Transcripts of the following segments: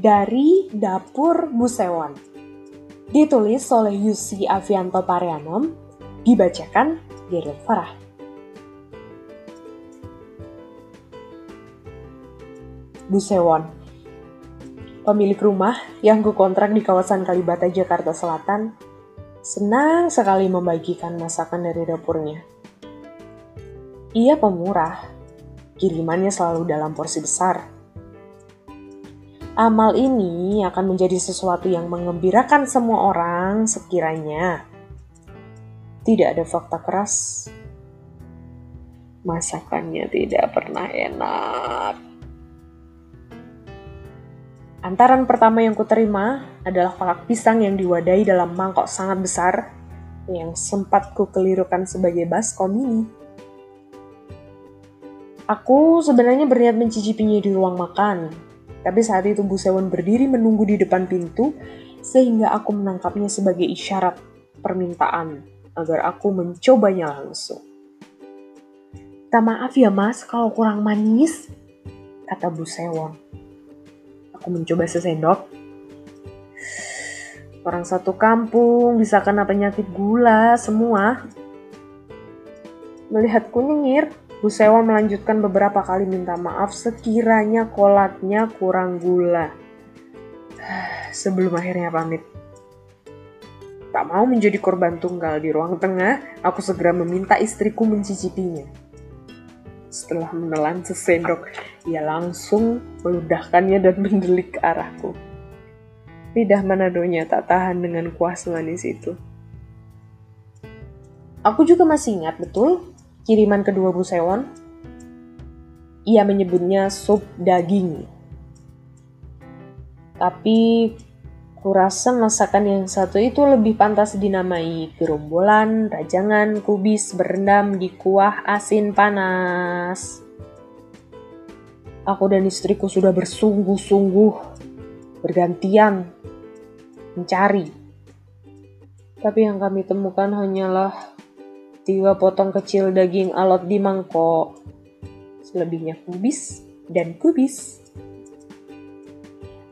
dari Dapur Busewan. Ditulis oleh Yusi Avianto Parianom, dibacakan Geril Farah. Busewon Pemilik rumah yang kukontrak di kawasan Kalibata, Jakarta Selatan, senang sekali membagikan masakan dari dapurnya. Ia pemurah, kirimannya selalu dalam porsi besar. Amal ini akan menjadi sesuatu yang mengembirakan semua orang sekiranya tidak ada fakta keras. Masakannya tidak pernah enak. Antaran pertama yang kuterima adalah kolak pisang yang diwadahi dalam mangkok sangat besar yang sempat ku kelirukan sebagai baskom ini. Aku sebenarnya berniat mencicipinya di ruang makan, tapi saat itu Bu Sewon berdiri menunggu di depan pintu sehingga aku menangkapnya sebagai isyarat permintaan agar aku mencobanya langsung. Tak maaf ya mas kalau kurang manis, kata Bu Sewon. Aku mencoba sesendok. Orang satu kampung bisa kena penyakit gula semua. Melihatku nyengir, Bu Sewa melanjutkan beberapa kali minta maaf sekiranya kolaknya kurang gula. Sebelum akhirnya pamit. Tak mau menjadi korban tunggal di ruang tengah, aku segera meminta istriku mencicipinya. Setelah menelan sesendok, ia langsung meludahkannya dan mendelik ke arahku. Lidah Manadonya tak tahan dengan kuah semanis itu. Aku juga masih ingat betul kiriman kedua Bu Sewon, ia menyebutnya sup daging. Tapi kurasa masakan yang satu itu lebih pantas dinamai gerombolan, rajangan, kubis berendam di kuah asin panas. Aku dan istriku sudah bersungguh-sungguh bergantian mencari. Tapi yang kami temukan hanyalah Tiga potong kecil daging alot di mangkok. Selebihnya kubis dan kubis.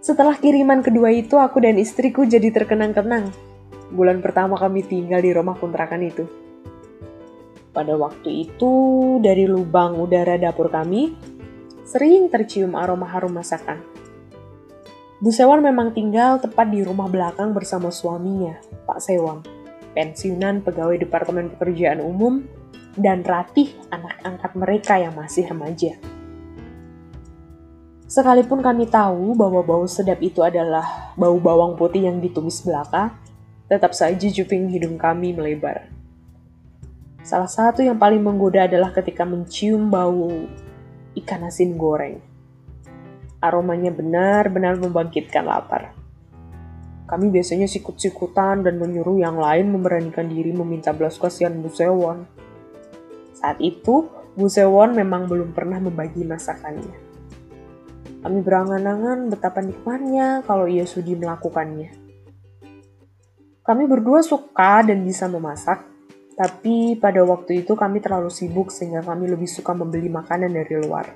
Setelah kiriman kedua itu, aku dan istriku jadi terkenang-kenang. Bulan pertama kami tinggal di rumah kontrakan itu. Pada waktu itu, dari lubang udara dapur kami, sering tercium aroma harum masakan. Bu Sewon memang tinggal tepat di rumah belakang bersama suaminya, Pak Sewang pensiunan pegawai Departemen Pekerjaan Umum, dan Ratih anak angkat mereka yang masih remaja. Sekalipun kami tahu bahwa bau sedap itu adalah bau bawang putih yang ditumis belaka, tetap saja juping hidung kami melebar. Salah satu yang paling menggoda adalah ketika mencium bau ikan asin goreng. Aromanya benar-benar membangkitkan lapar. Kami biasanya sikut-sikutan dan menyuruh yang lain memberanikan diri meminta belas kasihan Bu Sewon. Saat itu, Bu Sewon memang belum pernah membagi masakannya. Kami berangan-angan betapa nikmatnya kalau ia sudi melakukannya. Kami berdua suka dan bisa memasak, tapi pada waktu itu kami terlalu sibuk sehingga kami lebih suka membeli makanan dari luar.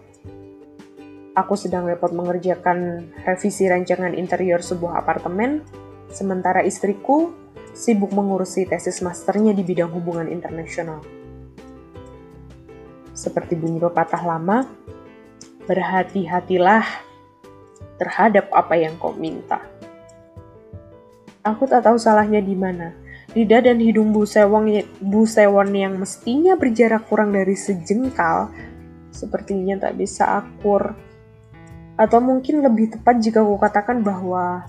Aku sedang repot mengerjakan revisi rancangan interior sebuah apartemen, sementara istriku sibuk mengurusi tesis masternya di bidang hubungan internasional. Seperti bunyi pepatah lama, berhati-hatilah terhadap apa yang kau minta. Aku tak tahu salahnya di mana. Lidah dan hidung Bu Sewon, Bu Sewon yang mestinya berjarak kurang dari sejengkal, sepertinya tak bisa akur atau mungkin lebih tepat jika aku katakan bahwa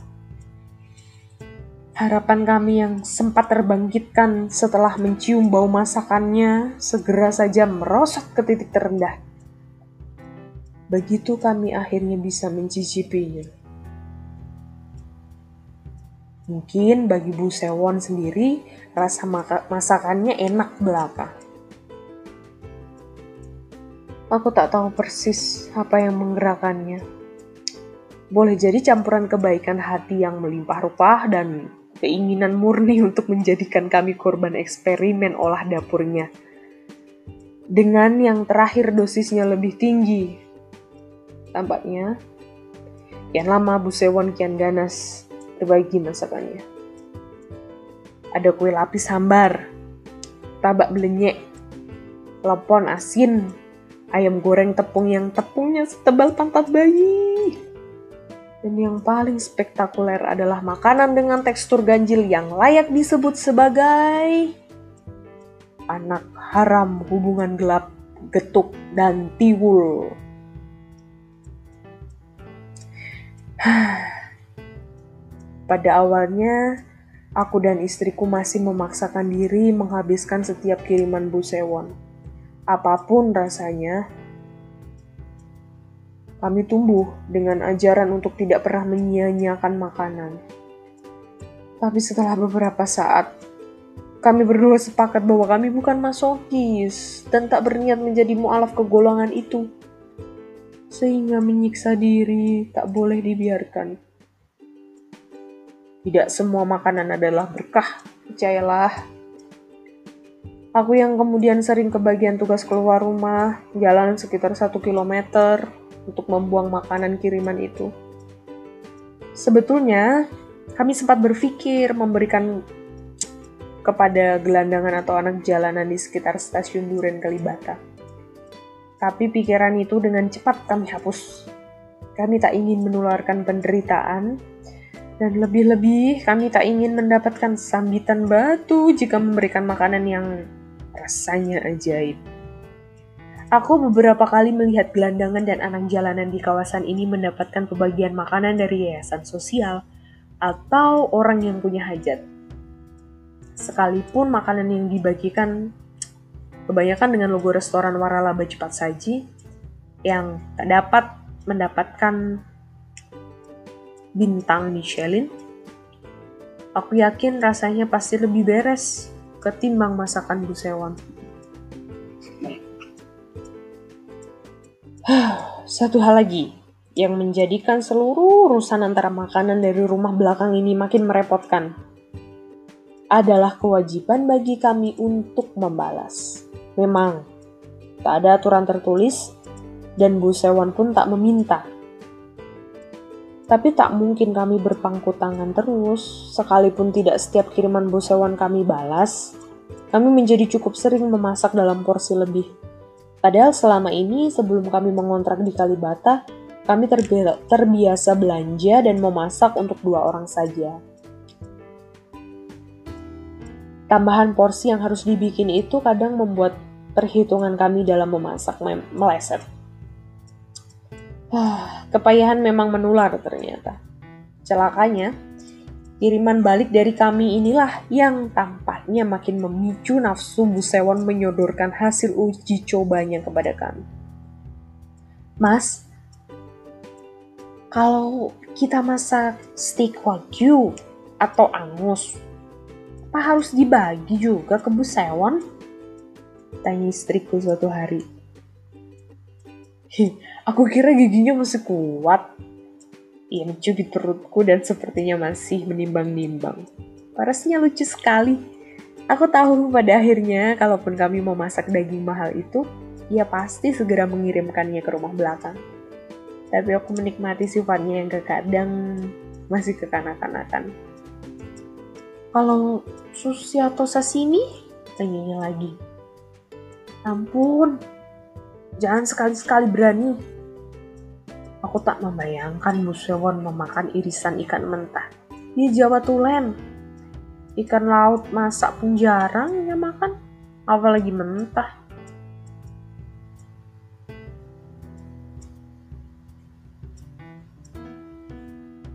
harapan kami yang sempat terbangkitkan setelah mencium bau masakannya segera saja merosot ke titik terendah. Begitu kami akhirnya bisa mencicipinya. Mungkin bagi Bu Sewon sendiri, rasa masakannya enak belaka. Aku tak tahu persis apa yang menggerakkannya. Boleh jadi campuran kebaikan hati yang melimpah rupa dan keinginan murni untuk menjadikan kami korban eksperimen olah dapurnya. Dengan yang terakhir dosisnya lebih tinggi. Tampaknya, Kian lama Bu Sewon kian ganas berbagi masakannya. Ada kue lapis hambar, tabak belenyek, lepon asin, ayam goreng tepung yang tepungnya setebal pantat bayi. Dan yang paling spektakuler adalah makanan dengan tekstur ganjil yang layak disebut sebagai anak haram hubungan gelap, getuk, dan tiwul. Pada awalnya, aku dan istriku masih memaksakan diri menghabiskan setiap kiriman Bu Sewon. Apa pun rasanya, kami tumbuh dengan ajaran untuk tidak pernah menyia-nyiakan makanan. Tapi setelah beberapa saat, kami berdua sepakat bahwa kami bukan masokis dan tak berniat menjadi mualaf ke golongan itu sehingga menyiksa diri tak boleh dibiarkan. Tidak semua makanan adalah berkah, percayalah. Aku yang kemudian sering kebagian tugas keluar rumah, jalan sekitar satu kilometer untuk membuang makanan kiriman itu. Sebetulnya, kami sempat berpikir memberikan kepada gelandangan atau anak jalanan di sekitar stasiun Duren Kalibata tapi pikiran itu dengan cepat kami hapus. Kami tak ingin menularkan penderitaan, dan lebih-lebih kami tak ingin mendapatkan sambitan batu jika memberikan makanan yang rasanya ajaib. Aku beberapa kali melihat gelandangan dan anak jalanan di kawasan ini mendapatkan pembagian makanan dari yayasan sosial atau orang yang punya hajat. Sekalipun makanan yang dibagikan kebanyakan dengan logo restoran waralaba cepat saji yang tak dapat mendapatkan bintang Michelin. Aku yakin rasanya pasti lebih beres ketimbang masakan Bu Sewon. Satu hal lagi yang menjadikan seluruh urusan antara makanan dari rumah belakang ini makin merepotkan adalah kewajiban bagi kami untuk membalas. Memang, tak ada aturan tertulis, dan Bu Sewan pun tak meminta. Tapi tak mungkin kami berpangku tangan terus, sekalipun tidak setiap kiriman Bu Sewan kami balas, kami menjadi cukup sering memasak dalam porsi lebih. Padahal selama ini sebelum kami mengontrak di Kalibata, kami terbiasa belanja dan memasak untuk dua orang saja. Tambahan porsi yang harus dibikin itu kadang membuat perhitungan kami dalam memasak meleset. Ah, kepayahan memang menular ternyata. Celakanya, kiriman balik dari kami inilah yang tampaknya makin memicu nafsu Bu Sewon menyodorkan hasil uji cobanya kepada kami. Mas, kalau kita masak steak wagyu atau angus, apa harus dibagi juga ke Bu Sewon? Tanya istriku suatu hari. Hi, aku kira giginya masih kuat. Ia mencubit perutku dan sepertinya masih menimbang-nimbang. Parasnya lucu sekali. Aku tahu pada akhirnya, kalaupun kami mau masak daging mahal itu, ia pasti segera mengirimkannya ke rumah belakang. Tapi aku menikmati sifatnya yang kekadang masih kekanak-kanakan. Kalau sushi atau sashimi? Tanyanya lagi. Ampun, jangan sekali-sekali berani. Aku tak membayangkan Musewon memakan irisan ikan mentah. Di Jawa Tulen. Ikan laut masak pun jarang ya makan, apalagi mentah.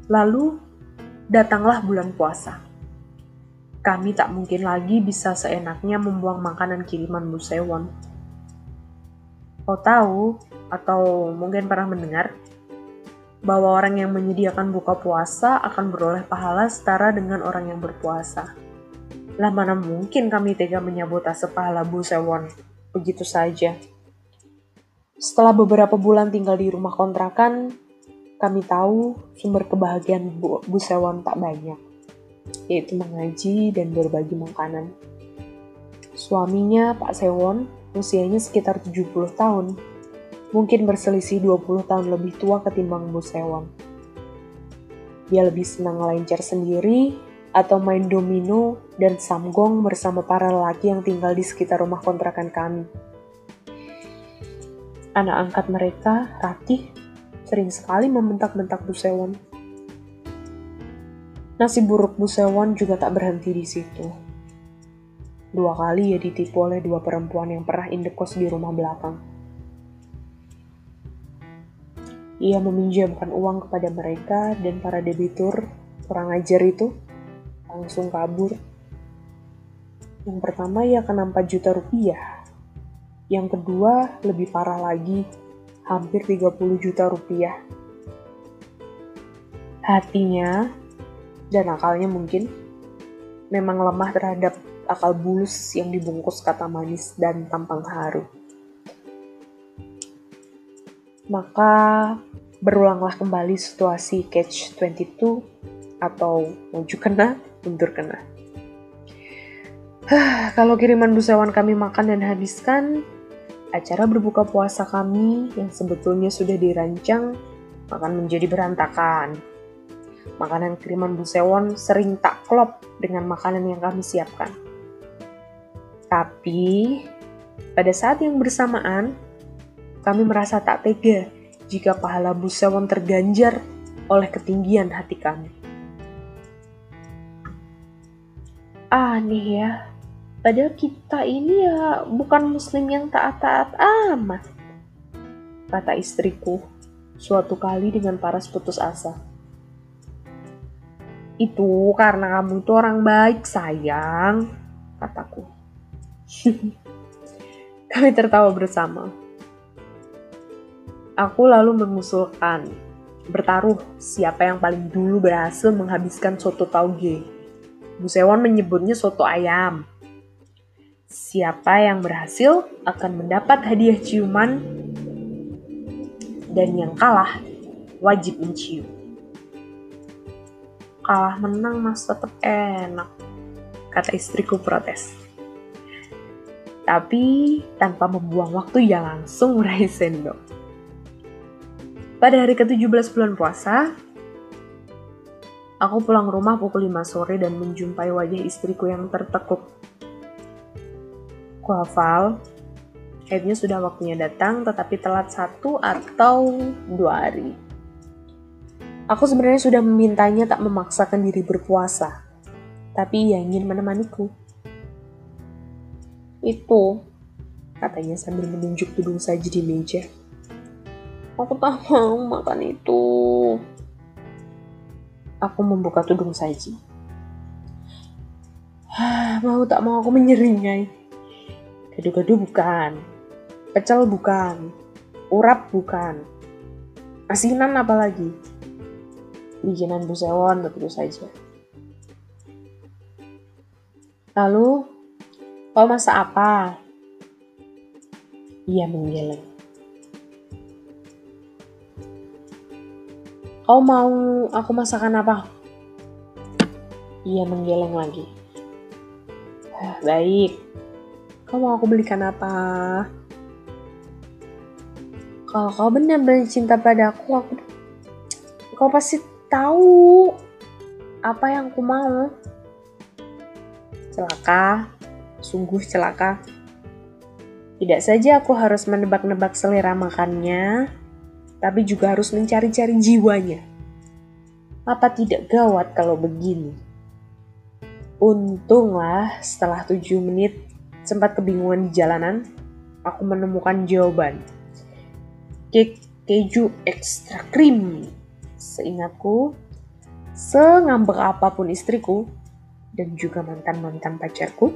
Lalu datanglah bulan puasa kami tak mungkin lagi bisa seenaknya membuang makanan kiriman Bu Sewon. Kau tahu, atau mungkin pernah mendengar, bahwa orang yang menyediakan buka puasa akan beroleh pahala setara dengan orang yang berpuasa. Lah mana mungkin kami tega menyabotase pahala Bu Sewon, begitu saja. Setelah beberapa bulan tinggal di rumah kontrakan, kami tahu sumber kebahagiaan Bu, Bu Sewon tak banyak yaitu mengaji dan berbagi makanan. Suaminya, Pak Sewon, usianya sekitar 70 tahun, mungkin berselisih 20 tahun lebih tua ketimbang Bu Sewon. Dia lebih senang lancar sendiri atau main domino dan samgong bersama para lelaki yang tinggal di sekitar rumah kontrakan kami. Anak angkat mereka, Ratih, sering sekali membentak-bentak Busewon. Nasib buruk Busewon juga tak berhenti di situ. Dua kali ia ditipu oleh dua perempuan yang pernah indekos di rumah belakang. Ia meminjamkan uang kepada mereka dan para debitur kurang ajar itu langsung kabur. Yang pertama ia kena 4 juta rupiah. Yang kedua lebih parah lagi, hampir 30 juta rupiah. Hatinya dan akalnya mungkin memang lemah terhadap akal bulus yang dibungkus kata manis dan tampang haru. Maka berulanglah kembali situasi catch 22 atau maju kena, mundur kena. Kalau kiriman busawan kami makan dan habiskan, acara berbuka puasa kami yang sebetulnya sudah dirancang akan menjadi berantakan. Makanan kiriman Busewon sering tak klop dengan makanan yang kami siapkan. Tapi, pada saat yang bersamaan, kami merasa tak tega jika pahala Busewon terganjar oleh ketinggian hati kami. Aneh ya, padahal kita ini ya bukan muslim yang taat-taat amat. Kata istriku suatu kali dengan paras putus asa. Itu karena kamu itu orang baik sayang, kataku. Kami tertawa bersama. Aku lalu mengusulkan bertaruh siapa yang paling dulu berhasil menghabiskan soto tauge. Bu Sewon menyebutnya soto ayam. Siapa yang berhasil akan mendapat hadiah ciuman dan yang kalah wajib mencium. Kalah menang mas tetap enak, kata istriku protes. Tapi tanpa membuang waktu ia langsung meraih sendok. Pada hari ke-17 bulan puasa, aku pulang rumah pukul 5 sore dan menjumpai wajah istriku yang tertekuk. Ku hafal, akhirnya sudah waktunya datang tetapi telat satu atau dua hari. Aku sebenarnya sudah memintanya tak memaksakan diri berpuasa, tapi ia ingin menemaniku. Itu, katanya sambil menunjuk tudung saji di meja. Aku tak mau makan itu. Aku membuka tudung saji. mau tak mau aku menyeringai. Gadu-gadu bukan. Pecel bukan. Urap bukan. Asinan apalagi. Bikinan Bu Sewon tentu saja. Lalu Kau masak apa? Ia menggeleng. Kau mau aku masakan apa? Ia menggeleng lagi. Baik. Kau mau aku belikan apa? Kalau kau benar-benar cinta padaku, aku kau pasti tahu apa yang ku mau. Celaka, Sungguh celaka. Tidak saja aku harus menebak-nebak selera makannya, tapi juga harus mencari-cari jiwanya. Apa tidak gawat kalau begini? Untunglah setelah tujuh menit sempat kebingungan di jalanan, aku menemukan jawaban. Cake keju extra cream. Seingatku, sengambek apa pun istriku, dan juga mantan-mantan pacarku,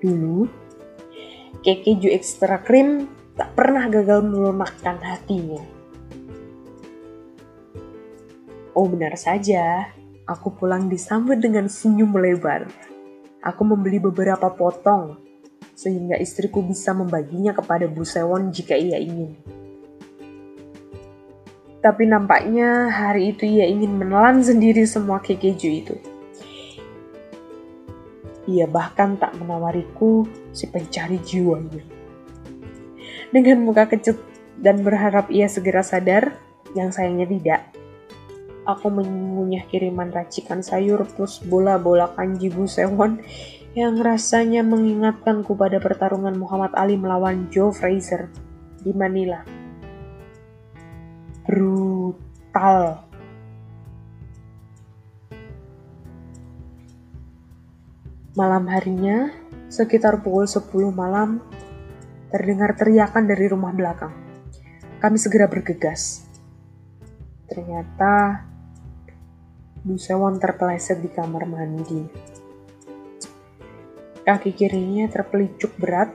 Dulu, kek keju ekstra krim tak pernah gagal melumakkan hatinya. Oh benar saja, aku pulang disambut dengan senyum lebar. Aku membeli beberapa potong, sehingga istriku bisa membaginya kepada Bu Sewon jika ia ingin. Tapi nampaknya hari itu ia ingin menelan sendiri semua kek keju itu. Ia bahkan tak menawariku si pencari jiwanya. Dengan muka kecut dan berharap ia segera sadar, yang sayangnya tidak. Aku mengunyah kiriman racikan sayur plus bola-bola kanji Bu Sewon yang rasanya mengingatkanku pada pertarungan Muhammad Ali melawan Joe Frazier di Manila. Brutal. Malam harinya, sekitar pukul 10 malam, terdengar teriakan dari rumah belakang. Kami segera bergegas. Ternyata Bu Sewon terpeleset di kamar mandi. Kaki kirinya terpelicuk berat,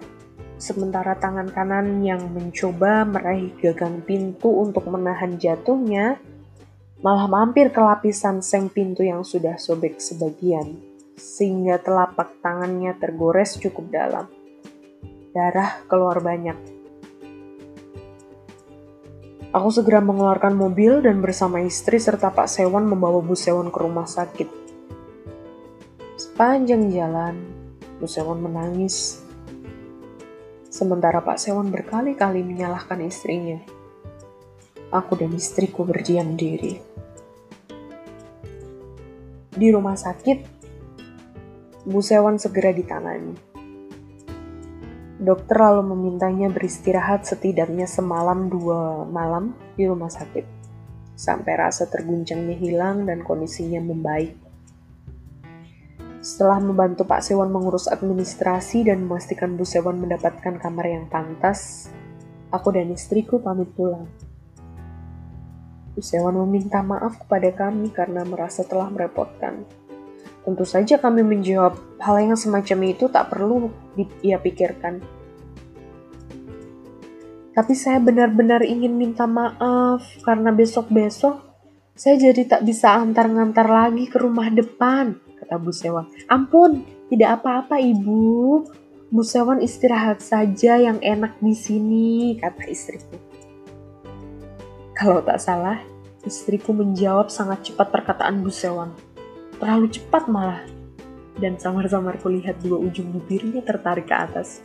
sementara tangan kanan yang mencoba meraih gagang pintu untuk menahan jatuhnya malah mampir ke lapisan seng pintu yang sudah sobek sebagian sehingga telapak tangannya tergores cukup dalam. Darah keluar banyak. Aku segera mengeluarkan mobil dan bersama istri serta Pak Sewon membawa Bu Sewon ke rumah sakit. Sepanjang jalan, Bu Sewon menangis. Sementara Pak Sewon berkali-kali menyalahkan istrinya. Aku dan istriku berdiam diri. Di rumah sakit, Bu Sewon segera ditangani. Dokter lalu memintanya beristirahat setidaknya semalam dua malam di rumah sakit, sampai rasa terguncangnya hilang dan kondisinya membaik. Setelah membantu Pak Sewon mengurus administrasi dan memastikan Bu Sewon mendapatkan kamar yang pantas, aku dan istriku pamit pulang. Bu Sewon meminta maaf kepada kami karena merasa telah merepotkan. Tentu saja kami menjawab hal yang semacam itu tak perlu ia pikirkan. Tapi saya benar-benar ingin minta maaf karena besok-besok saya jadi tak bisa antar-ngantar lagi ke rumah depan, kata Bu Sewan. Ampun, tidak apa-apa ibu. Bu Sewan istirahat saja yang enak di sini, kata istriku. Kalau tak salah, istriku menjawab sangat cepat perkataan Bu Sewan terlalu cepat malah. Dan samar-samar kulihat dua ujung bibirnya tertarik ke atas.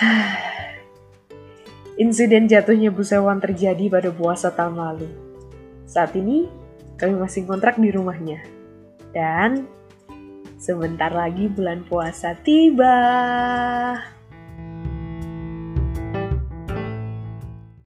Insiden jatuhnya Bu Sewan terjadi pada puasa tahun lalu. Saat ini, kami masih kontrak di rumahnya. Dan sebentar lagi bulan puasa tiba.